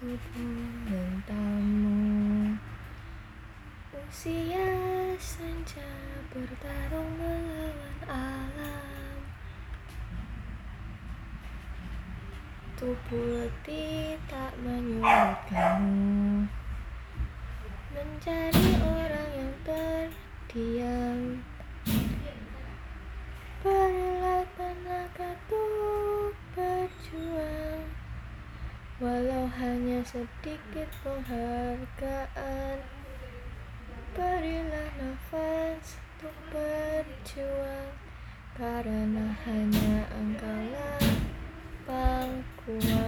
tubuh mentamu Usia senja bertarung melawan alam. Tubuh letih tak menyulut kamu Mencari orang yang terdiam. Walau hanya sedikit penghargaan Berilah nafas untuk berjuang. Karena hanya engkaulah pangkuan